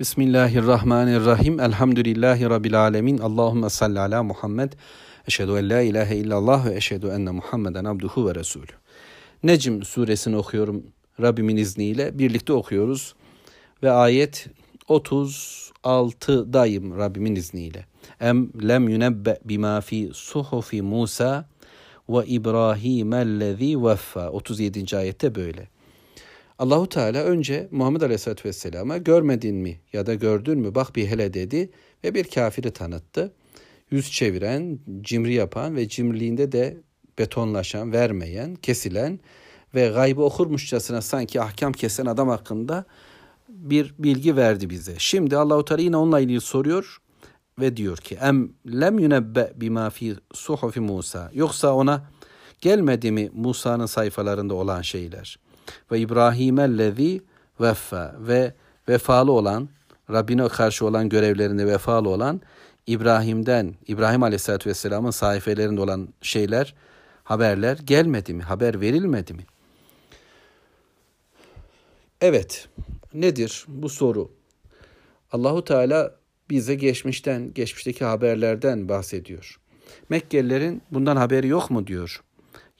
Bismillahirrahmanirrahim. Elhamdülillahi Rabbil alemin. Allahümme salli ala Muhammed. Eşhedü en la ilahe illallah ve eşhedü enne Muhammeden abduhu ve resulü. Necm suresini okuyorum Rabbimin izniyle. Birlikte okuyoruz. Ve ayet 36'dayım Rabbimin izniyle. Em lem yunebbe bima fi suhufi Musa ve İbrahim ellezî veffa. 37. ayette böyle. Allahu Teala önce Muhammed Aleyhisselatü Vesselam'a görmedin mi ya da gördün mü bak bir hele dedi ve bir kafiri tanıttı. Yüz çeviren, cimri yapan ve cimriliğinde de betonlaşan, vermeyen, kesilen ve gaybı okurmuşçasına sanki ahkam kesen adam hakkında bir bilgi verdi bize. Şimdi Allahu Teala yine onunla ilgili soruyor ve diyor ki em lem yunebbe bima fi suhufi Musa yoksa ona gelmedi mi Musa'nın sayfalarında olan şeyler? Ve İbrahim ellezî veffa ve vefalı olan Rabbine karşı olan görevlerinde vefalı olan İbrahim'den, İbrahim Aleyhisselatü Vesselam'ın sayfelerinde olan şeyler, haberler gelmedi mi? Haber verilmedi mi? Evet, nedir bu soru? Allahu Teala bize geçmişten, geçmişteki haberlerden bahsediyor. Mekkelilerin bundan haberi yok mu diyor.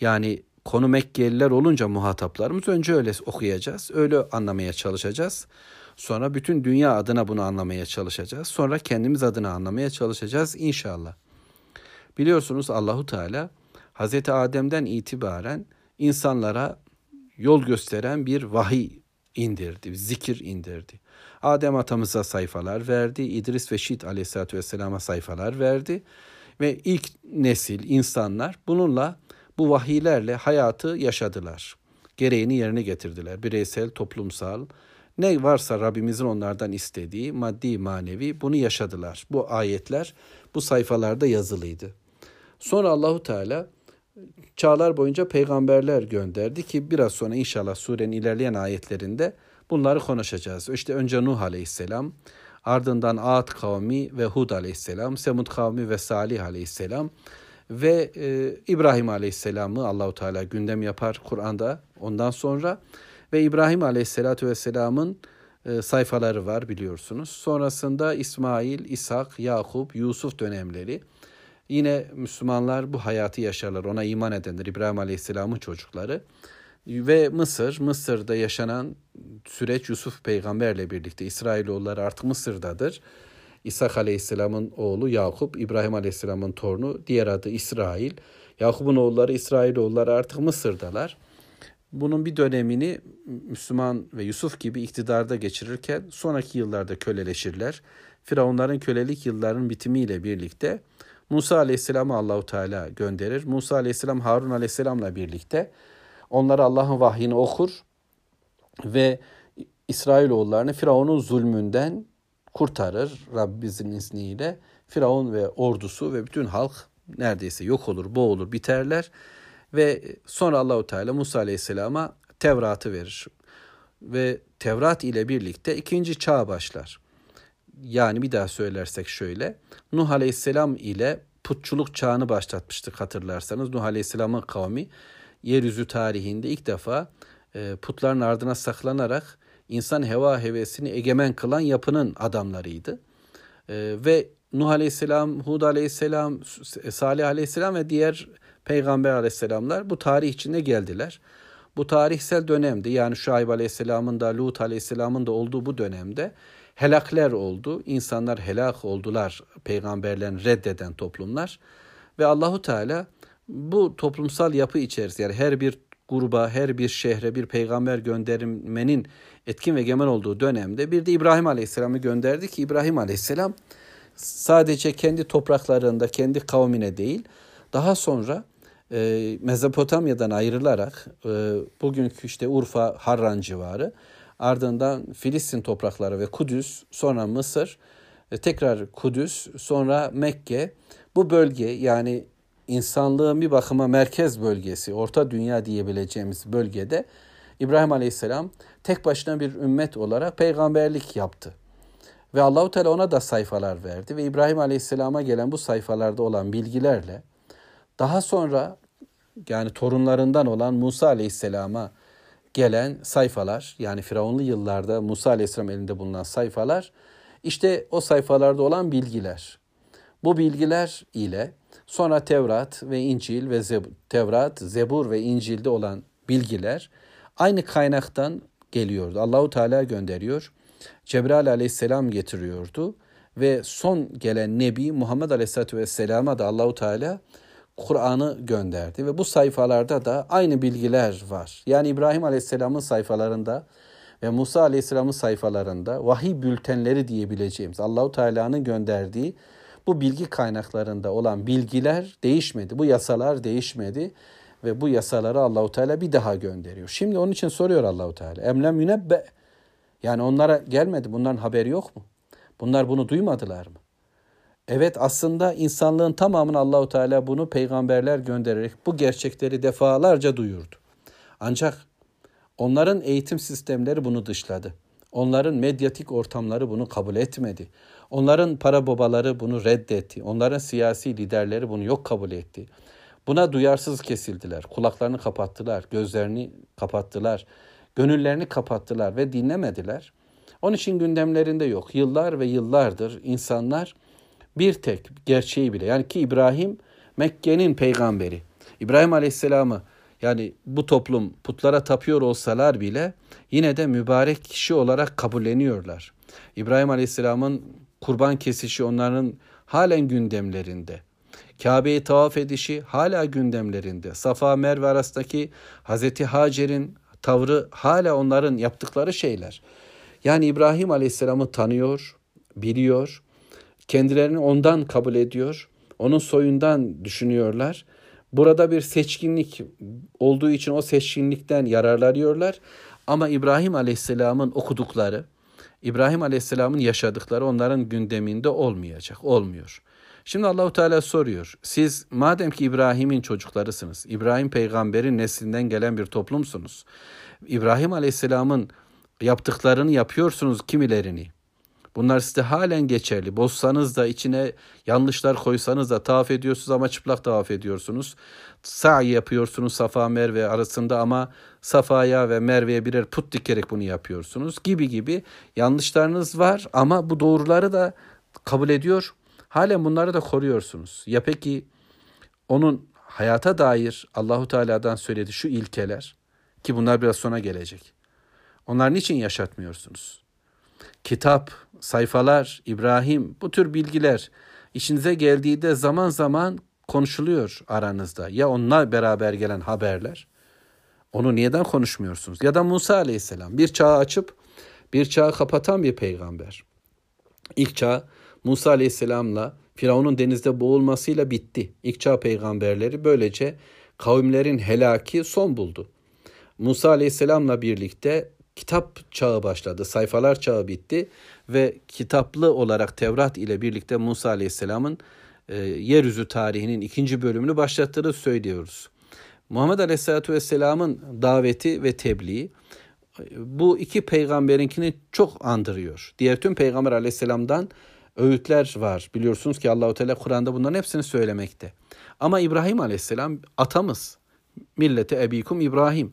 Yani konu Mekkeliler olunca muhataplarımız önce öyle okuyacağız. Öyle anlamaya çalışacağız. Sonra bütün dünya adına bunu anlamaya çalışacağız. Sonra kendimiz adına anlamaya çalışacağız inşallah. Biliyorsunuz Allahu Teala Hazreti Adem'den itibaren insanlara yol gösteren bir vahiy indirdi, zikir indirdi. Adem atamıza sayfalar verdi, İdris ve Şit aleyhissalatü vesselama sayfalar verdi ve ilk nesil insanlar bununla bu vahiylerle hayatı yaşadılar. Gereğini yerine getirdiler. Bireysel, toplumsal, ne varsa Rabbimizin onlardan istediği maddi manevi bunu yaşadılar. Bu ayetler bu sayfalarda yazılıydı. Sonra Allahu Teala çağlar boyunca peygamberler gönderdi ki biraz sonra inşallah surenin ilerleyen ayetlerinde bunları konuşacağız. İşte önce Nuh Aleyhisselam, ardından Ad kavmi ve Hud Aleyhisselam, Semud kavmi ve Salih Aleyhisselam ve e, İbrahim Aleyhisselam'ı Allahu Teala gündem yapar Kur'an'da ondan sonra ve İbrahim Aleyhisselatü Vesselam'ın e, sayfaları var biliyorsunuz. Sonrasında İsmail, İshak, Yakup, Yusuf dönemleri. Yine Müslümanlar bu hayatı yaşarlar. Ona iman edenler İbrahim Aleyhisselam'ın çocukları. Ve Mısır, Mısır'da yaşanan süreç Yusuf peygamberle birlikte İsrailoğulları artık Mısır'dadır. İshak Aleyhisselam'ın oğlu Yakup, İbrahim Aleyhisselam'ın torunu, diğer adı İsrail. Yakup'un oğulları İsrailoğulları artık Mısır'dalar. Bunun bir dönemini Müslüman ve Yusuf gibi iktidarda geçirirken sonraki yıllarda köleleşirler. Firavunların kölelik yıllarının bitimiyle birlikte Musa Aleyhisselam'ı Allahu Teala gönderir. Musa Aleyhisselam Harun Aleyhisselam'la birlikte onlara Allah'ın vahyini okur ve İsrailoğullarını Firavun'un zulmünden kurtarır Rabbimizin izniyle. Firavun ve ordusu ve bütün halk neredeyse yok olur, boğulur, biterler. Ve sonra Allahu Teala Musa Aleyhisselam'a Tevrat'ı verir. Ve Tevrat ile birlikte ikinci çağ başlar. Yani bir daha söylersek şöyle. Nuh Aleyhisselam ile putçuluk çağını başlatmıştık hatırlarsanız. Nuh Aleyhisselam'ın kavmi yeryüzü tarihinde ilk defa e, putların ardına saklanarak insan heva hevesini egemen kılan yapının adamlarıydı. E, ve Nuh Aleyhisselam, Hud Aleyhisselam, Salih Aleyhisselam ve diğer Peygamber aleyhisselamlar bu tarih içinde geldiler. Bu tarihsel dönemde yani Şuayb aleyhisselamın da Lut aleyhisselamın da olduğu bu dönemde helakler oldu. İnsanlar helak oldular peygamberlerini reddeden toplumlar. Ve Allahu Teala bu toplumsal yapı içerisinde yani her bir gruba, her bir şehre bir peygamber göndermenin etkin ve egemen olduğu dönemde bir de İbrahim Aleyhisselam'ı gönderdi ki İbrahim Aleyhisselam sadece kendi topraklarında, kendi kavmine değil, daha sonra e, Mezopotamya'dan ayrılarak e, bugünkü işte Urfa, Harran civarı ardından Filistin toprakları ve Kudüs sonra Mısır e, tekrar Kudüs sonra Mekke. Bu bölge yani insanlığın bir bakıma merkez bölgesi Orta Dünya diyebileceğimiz bölgede İbrahim Aleyhisselam tek başına bir ümmet olarak peygamberlik yaptı. Ve Allahu Teala ona da sayfalar verdi ve İbrahim Aleyhisselam'a gelen bu sayfalarda olan bilgilerle daha sonra yani torunlarından olan Musa Aleyhisselam'a gelen sayfalar yani Firavunlu yıllarda Musa Aleyhisselam elinde bulunan sayfalar işte o sayfalarda olan bilgiler. Bu bilgiler ile sonra Tevrat ve İncil ve Zeb Tevrat, Zebur ve İncil'de olan bilgiler aynı kaynaktan geliyordu. Allahu Teala gönderiyor. Cebrail aleyhisselam getiriyordu ve son gelen Nebi Muhammed aleyhisselatü vesselama da Allahu Teala Kur'an'ı gönderdi ve bu sayfalarda da aynı bilgiler var. Yani İbrahim aleyhisselamın sayfalarında ve Musa aleyhisselamın sayfalarında vahiy bültenleri diyebileceğimiz Allahu Teala'nın gönderdiği bu bilgi kaynaklarında olan bilgiler değişmedi. Bu yasalar değişmedi ve bu yasaları Allahu Teala bir daha gönderiyor. Şimdi onun için soruyor Allahu Teala. Emlem yünebbe yani onlara gelmedi. Bunların haberi yok mu? Bunlar bunu duymadılar mı? Evet aslında insanlığın tamamını Allahu Teala bunu peygamberler göndererek bu gerçekleri defalarca duyurdu. Ancak onların eğitim sistemleri bunu dışladı. Onların medyatik ortamları bunu kabul etmedi. Onların para babaları bunu reddetti. Onların siyasi liderleri bunu yok kabul etti. Buna duyarsız kesildiler. Kulaklarını kapattılar, gözlerini kapattılar, gönüllerini kapattılar ve dinlemediler. Onun için gündemlerinde yok. Yıllar ve yıllardır insanlar bir tek gerçeği bile yani ki İbrahim Mekke'nin peygamberi. İbrahim Aleyhisselam'ı yani bu toplum putlara tapıyor olsalar bile yine de mübarek kişi olarak kabulleniyorlar. İbrahim Aleyhisselam'ın kurban kesişi onların halen gündemlerinde. Kabe'yi tavaf edişi hala gündemlerinde. Safa Merve arasındaki Hazreti Hacer'in tavrı hala onların yaptıkları şeyler. Yani İbrahim Aleyhisselam'ı tanıyor, biliyor, kendilerini ondan kabul ediyor, onun soyundan düşünüyorlar. Burada bir seçkinlik olduğu için o seçkinlikten yararlanıyorlar. Ama İbrahim Aleyhisselam'ın okudukları, İbrahim Aleyhisselam'ın yaşadıkları onların gündeminde olmayacak, olmuyor. Şimdi Allahu Teala soruyor. Siz madem ki İbrahim'in çocuklarısınız, İbrahim peygamberin neslinden gelen bir toplumsunuz. İbrahim Aleyhisselam'ın yaptıklarını yapıyorsunuz kimilerini. Bunlar size halen geçerli. Bozsanız da içine yanlışlar koysanız da tavaf ediyorsunuz ama çıplak tavaf ediyorsunuz. Sa'i yapıyorsunuz Safa Merve arasında ama Safa'ya ve Merve'ye birer put dikerek bunu yapıyorsunuz gibi gibi yanlışlarınız var ama bu doğruları da kabul ediyor. Halen bunları da koruyorsunuz. Ya peki onun hayata dair Allahu Teala'dan söyledi şu ilkeler ki bunlar biraz sonra gelecek. Onlar niçin yaşatmıyorsunuz? Kitap, sayfalar, İbrahim bu tür bilgiler işinize geldiği de zaman zaman konuşuluyor aranızda. Ya onunla beraber gelen haberler. Onu neden konuşmuyorsunuz? Ya da Musa aleyhisselam bir çağı açıp bir çağı kapatan bir peygamber. İlk çağ Musa aleyhisselamla Firavun'un denizde boğulmasıyla bitti. İlk çağ peygamberleri böylece kavimlerin helaki son buldu. Musa aleyhisselamla birlikte kitap çağı başladı. Sayfalar çağı bitti ve kitaplı olarak Tevrat ile birlikte Musa Aleyhisselam'ın e, yeryüzü tarihinin ikinci bölümünü başlattığını söylüyoruz. Muhammed Aleyhisselatü Vesselam'ın daveti ve tebliği bu iki peygamberinkini çok andırıyor. Diğer tüm peygamber Aleyhisselam'dan öğütler var. Biliyorsunuz ki Allahu Teala Kur'an'da bunların hepsini söylemekte. Ama İbrahim Aleyhisselam atamız. Millete ebikum İbrahim.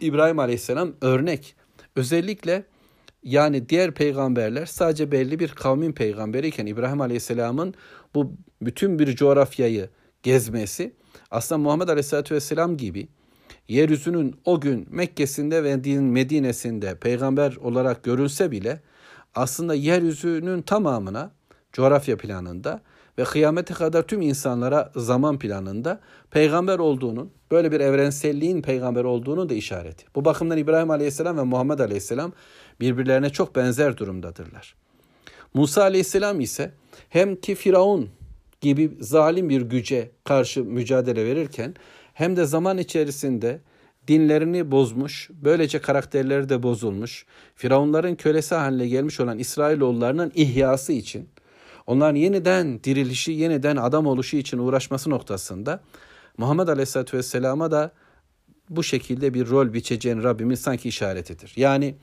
İbrahim Aleyhisselam örnek. Özellikle yani diğer peygamberler sadece belli bir kavmin peygamberiyken İbrahim Aleyhisselam'ın bu bütün bir coğrafyayı gezmesi aslında Muhammed Aleyhisselatü Vesselam gibi yeryüzünün o gün Mekke'sinde ve Medine'sinde peygamber olarak görülse bile aslında yeryüzünün tamamına coğrafya planında ve kıyamete kadar tüm insanlara zaman planında peygamber olduğunun, böyle bir evrenselliğin peygamber olduğunu da işareti. Bu bakımdan İbrahim Aleyhisselam ve Muhammed Aleyhisselam birbirlerine çok benzer durumdadırlar. Musa Aleyhisselam ise hem ki Firavun gibi zalim bir güce karşı mücadele verirken hem de zaman içerisinde dinlerini bozmuş, böylece karakterleri de bozulmuş, Firavunların kölesi haline gelmiş olan İsrailoğullarının ihyası için onların yeniden dirilişi, yeniden adam oluşu için uğraşması noktasında Muhammed Aleyhisselatü Vesselam'a da bu şekilde bir rol biçeceğin Rabbimin sanki işaretidir. Yani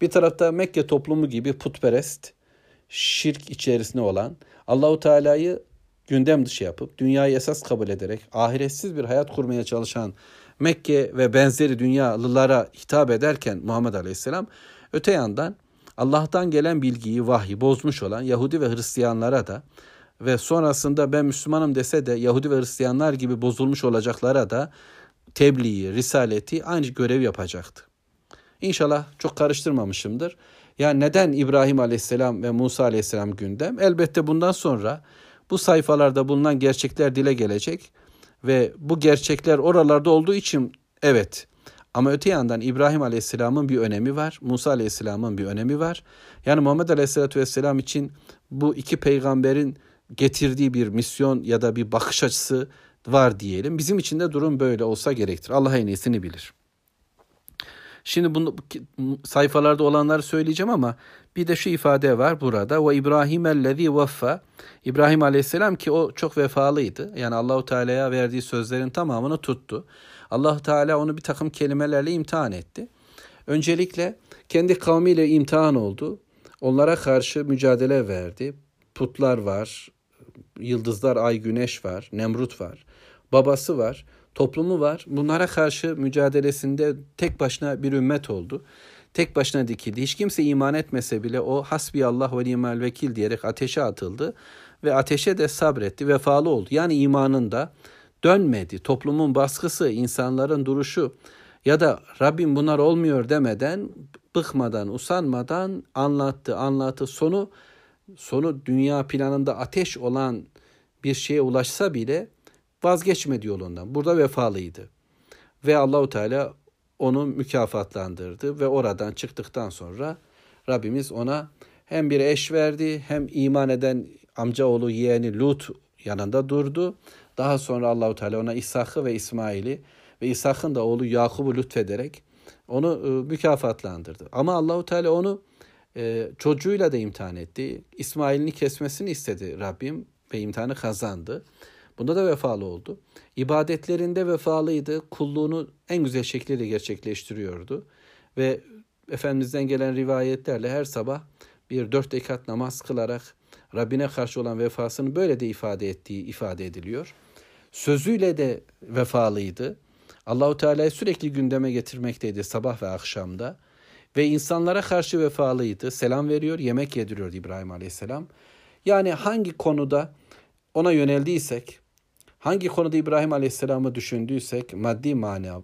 bir tarafta Mekke toplumu gibi putperest, şirk içerisinde olan, Allahu Teala'yı gündem dışı yapıp dünyayı esas kabul ederek ahiretsiz bir hayat kurmaya çalışan Mekke ve benzeri dünyalılara hitap ederken Muhammed Aleyhisselam öte yandan Allah'tan gelen bilgiyi, vahyi bozmuş olan Yahudi ve Hristiyanlara da ve sonrasında ben Müslümanım dese de Yahudi ve Hristiyanlar gibi bozulmuş olacaklara da tebliği, risaleti aynı görev yapacaktı. İnşallah çok karıştırmamışımdır. Yani neden İbrahim Aleyhisselam ve Musa Aleyhisselam gündem? Elbette bundan sonra bu sayfalarda bulunan gerçekler dile gelecek ve bu gerçekler oralarda olduğu için evet ama öte yandan İbrahim Aleyhisselam'ın bir önemi var. Musa Aleyhisselam'ın bir önemi var. Yani Muhammed Aleyhisselatü Vesselam için bu iki peygamberin getirdiği bir misyon ya da bir bakış açısı var diyelim. Bizim için de durum böyle olsa gerektir. Allah en iyisini bilir. Şimdi bunu sayfalarda olanları söyleyeceğim ama bir de şu ifade var burada. Ve İbrahim ellezî veffa. İbrahim Aleyhisselam ki o çok vefalıydı. Yani Allahu Teala'ya verdiği sözlerin tamamını tuttu. Allah Teala onu bir takım kelimelerle imtihan etti. Öncelikle kendi kavmiyle imtihan oldu. Onlara karşı mücadele verdi. Putlar var, yıldızlar, ay, güneş var, Nemrut var, babası var, toplumu var. Bunlara karşı mücadelesinde tek başına bir ümmet oldu. Tek başına dikildi. Hiç kimse iman etmese bile o hasbi Allah ve nimel vekil diyerek ateşe atıldı ve ateşe de sabretti, vefalı oldu. Yani imanında dönmedi. Toplumun baskısı, insanların duruşu ya da Rabbim bunlar olmuyor demeden, bıkmadan, usanmadan anlattı, anlattı. Sonu sonu dünya planında ateş olan bir şeye ulaşsa bile vazgeçmedi yolundan. Burada vefalıydı. Ve Allahu Teala onu mükafatlandırdı ve oradan çıktıktan sonra Rabbimiz ona hem bir eş verdi hem iman eden amcaoğlu yeğeni Lut yanında durdu. Daha sonra Allahu Teala ona İshak'ı ve İsmail'i ve İshak'ın da oğlu Yakub'u lütfederek onu e, mükafatlandırdı. Ama Allahu Teala onu e, çocuğuyla da imtihan etti. İsmail'ini kesmesini istedi Rabbim ve imtihanı kazandı. Bunda da vefalı oldu. İbadetlerinde vefalıydı. Kulluğunu en güzel şekilde gerçekleştiriyordu. Ve Efendimiz'den gelen rivayetlerle her sabah bir dört rekat namaz kılarak Rabbine karşı olan vefasını böyle de ifade ettiği ifade ediliyor. Sözüyle de vefalıydı. Allahu Teala'yı sürekli gündeme getirmekteydi sabah ve akşamda. Ve insanlara karşı vefalıydı. Selam veriyor, yemek yediriyor İbrahim Aleyhisselam. Yani hangi konuda ona yöneldiysek, hangi konuda İbrahim Aleyhisselam'ı düşündüysek, maddi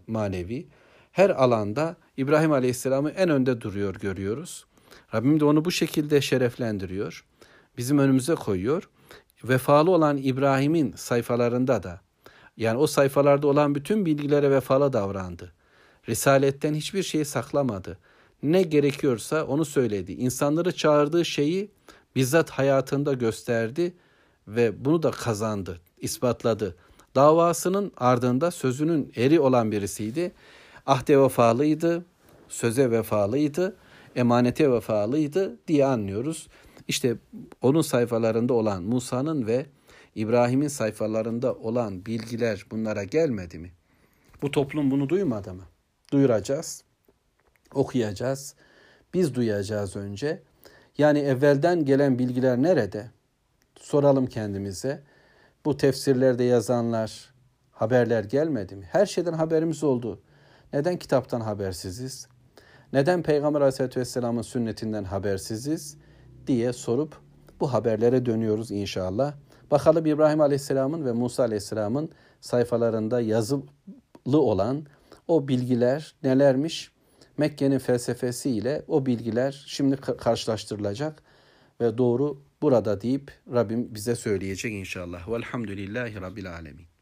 manevi, her alanda İbrahim Aleyhisselam'ı en önde duruyor görüyoruz. Rabbim de onu bu şekilde şereflendiriyor. Bizim önümüze koyuyor. Vefalı olan İbrahim'in sayfalarında da yani o sayfalarda olan bütün bilgilere vefalı davrandı. Risaletten hiçbir şeyi saklamadı ne gerekiyorsa onu söyledi. İnsanları çağırdığı şeyi bizzat hayatında gösterdi ve bunu da kazandı, ispatladı. Davasının ardında sözünün eri olan birisiydi. Ahde vefalıydı, söze vefalıydı, emanete vefalıydı diye anlıyoruz. İşte onun sayfalarında olan Musa'nın ve İbrahim'in sayfalarında olan bilgiler bunlara gelmedi mi? Bu toplum bunu duymadı mı? Duyuracağız okuyacağız. Biz duyacağız önce. Yani evvelden gelen bilgiler nerede? Soralım kendimize. Bu tefsirlerde yazanlar, haberler gelmedi mi? Her şeyden haberimiz oldu. Neden kitaptan habersiziz? Neden Peygamber Aleyhisselatü Vesselam'ın sünnetinden habersiziz? diye sorup bu haberlere dönüyoruz inşallah. Bakalım İbrahim Aleyhisselam'ın ve Musa Aleyhisselam'ın sayfalarında yazılı olan o bilgiler nelermiş? Mekke'nin felsefesiyle o bilgiler şimdi karşılaştırılacak ve doğru burada deyip Rabbim bize söyleyecek inşallah. Velhamdülillahi Rabbil Alemin.